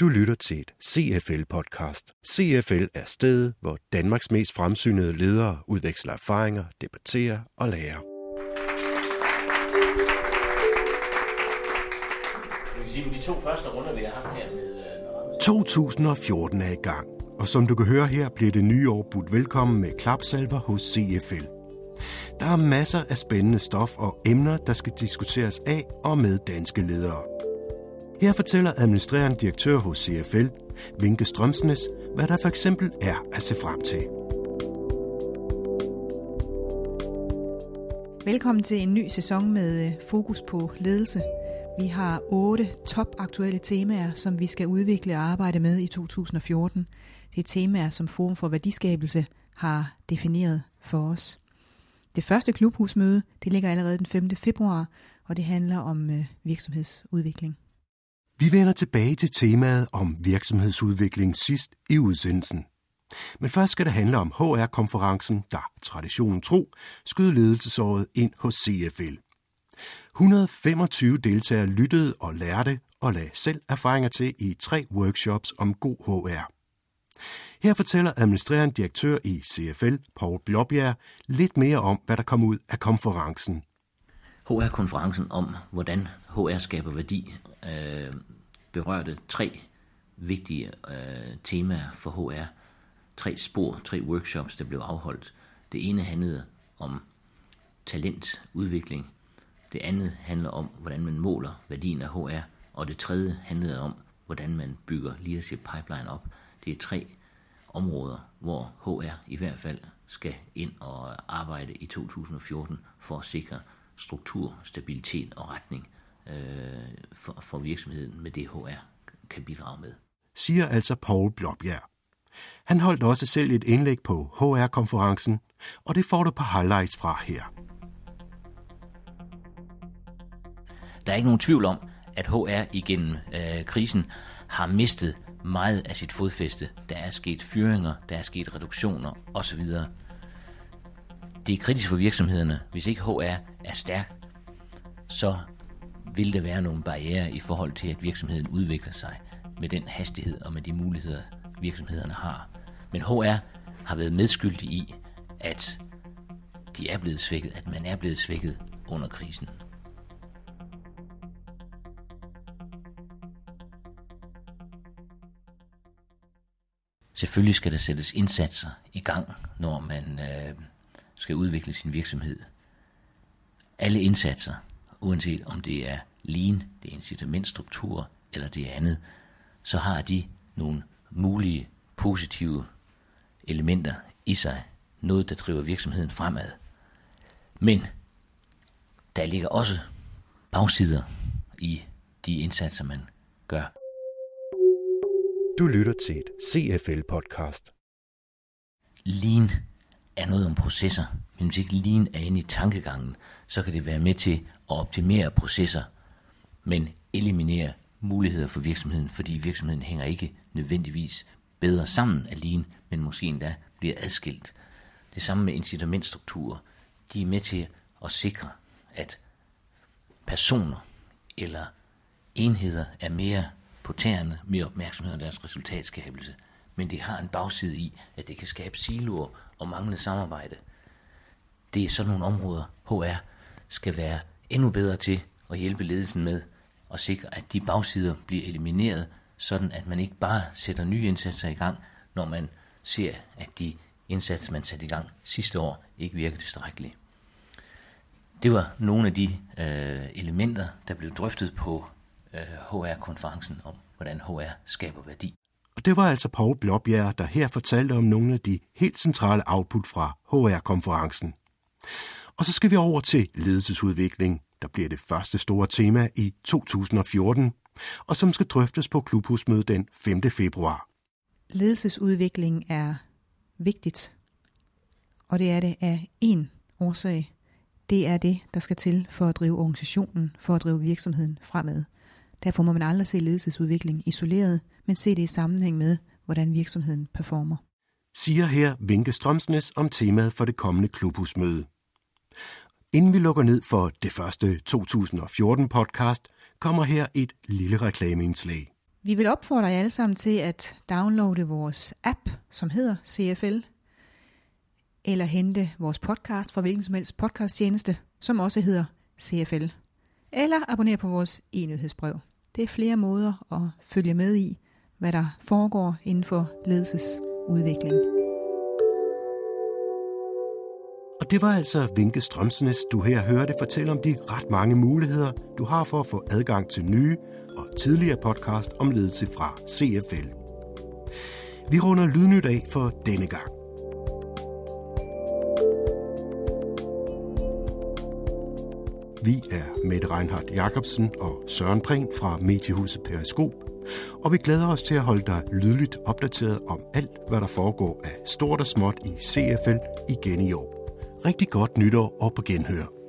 Du lytter til et CFL-podcast. CFL er stedet, hvor Danmarks mest fremsynede ledere udveksler erfaringer, debatterer og lærer. Jeg sige, med de to første runder, vi har haft her med... øh, 2014 er i gang, og som du kan høre her, bliver det nye år budt velkommen med klapsalver hos CFL. Der er masser af spændende stof og emner, der skal diskuteres af og med danske ledere. Her fortæller administrerende direktør hos CFL, Vinke Strømsnes, hvad der for eksempel er at se frem til. Velkommen til en ny sæson med øh, fokus på ledelse. Vi har otte topaktuelle temaer, som vi skal udvikle og arbejde med i 2014. Det er temaer, som Forum for Værdiskabelse har defineret for os. Det første klubhusmøde det ligger allerede den 5. februar, og det handler om øh, virksomhedsudvikling. Vi vender tilbage til temaet om virksomhedsudvikling sidst i udsendelsen. Men først skal det handle om HR-konferencen, der traditionen tro skød ledelsesåret ind hos CFL. 125 deltagere lyttede og lærte og lagde selv erfaringer til i tre workshops om god HR. Her fortæller administrerende direktør i CFL, Paul Blåbjerg, lidt mere om, hvad der kom ud af konferencen. HR-konferencen om, hvordan HR skaber værdi, øh, berørte tre vigtige øh, temaer for HR. Tre spor, tre workshops, der blev afholdt. Det ene handlede om talentudvikling. Det andet handler om, hvordan man måler værdien af HR. Og det tredje handlede om, hvordan man bygger leadership pipeline op. Det er tre områder, hvor HR i hvert fald skal ind og arbejde i 2014 for at sikre struktur, stabilitet og retning øh, for, for virksomheden med det HR kan bidrage med. Siger altså Paul Blåbjerg. Han holdt også selv et indlæg på HR-konferencen, og det får du på highlights fra her. Der er ikke nogen tvivl om, at HR igennem øh, krisen har mistet meget af sit fodfæste. Der er sket fyringer, der er sket reduktioner osv. Det er kritisk for virksomhederne. Hvis ikke HR er stærk, så vil der være nogle barriere i forhold til, at virksomheden udvikler sig med den hastighed og med de muligheder, virksomhederne har. Men HR har været medskyldig i, at de er blevet svækket, at man er blevet svækket under krisen. Selvfølgelig skal der sættes indsatser i gang, når man øh, skal udvikle sin virksomhed. Alle indsatser, uanset om det er lean, det er incitamentstruktur eller det andet, så har de nogle mulige positive elementer i sig. Noget, der driver virksomheden fremad. Men der ligger også bagsider i de indsatser, man gør. Du lytter til et CFL-podcast. Lean er noget om processer, men hvis ikke Lean er inde i tankegangen, så kan det være med til at optimere processer, men eliminere muligheder for virksomheden, fordi virksomheden hænger ikke nødvendigvis bedre sammen af Lean, men måske endda bliver adskilt. Det samme med incitamentstrukturer. De er med til at sikre, at personer eller enheder er mere på tæerne, mere opmærksomhed om deres resultatskabelse. Men det har en bagside i, at det kan skabe siloer og manglende samarbejde. Det er sådan nogle områder, HR skal være endnu bedre til at hjælpe ledelsen med at sikre, at de bagsider bliver elimineret, sådan at man ikke bare sætter nye indsatser i gang, når man ser, at de indsatser, man satte i gang sidste år, ikke virker tilstrækkeligt. Det var nogle af de øh, elementer, der blev drøftet på HR-konferencen om, hvordan HR skaber værdi. Og det var altså Paul Blåbjerg, der her fortalte om nogle af de helt centrale output fra HR-konferencen. Og så skal vi over til ledelsesudvikling, der bliver det første store tema i 2014, og som skal drøftes på klubhusmødet den 5. februar. Ledelsesudvikling er vigtigt, og det er det af én årsag. Det er det, der skal til for at drive organisationen, for at drive virksomheden fremad. Derfor må man aldrig se ledelsesudvikling isoleret, men se det i sammenhæng med, hvordan virksomheden performer. Siger her Vinke Strømsnes om temaet for det kommende klubhusmøde. Inden vi lukker ned for det første 2014 podcast, kommer her et lille reklameindslag. Vi vil opfordre jer alle sammen til at downloade vores app, som hedder CFL, eller hente vores podcast fra hvilken som helst podcasttjeneste, som også hedder CFL. Eller abonnere på vores e-nyhedsbrev. Det er flere måder at følge med i, hvad der foregår inden for ledelsesudvikling. Og det var altså Vinke Strømsnes, du her hørte fortælle om de ret mange muligheder, du har for at få adgang til nye og tidligere podcast om ledelse fra CFL. Vi runder lydnyt af for denne gang. Vi er Mette Reinhardt Jacobsen og Søren Pring fra Mediehuset Periskop, og vi glæder os til at holde dig lydligt opdateret om alt, hvad der foregår af stort og småt i CFL igen i år. Rigtig godt nytår og på genhør.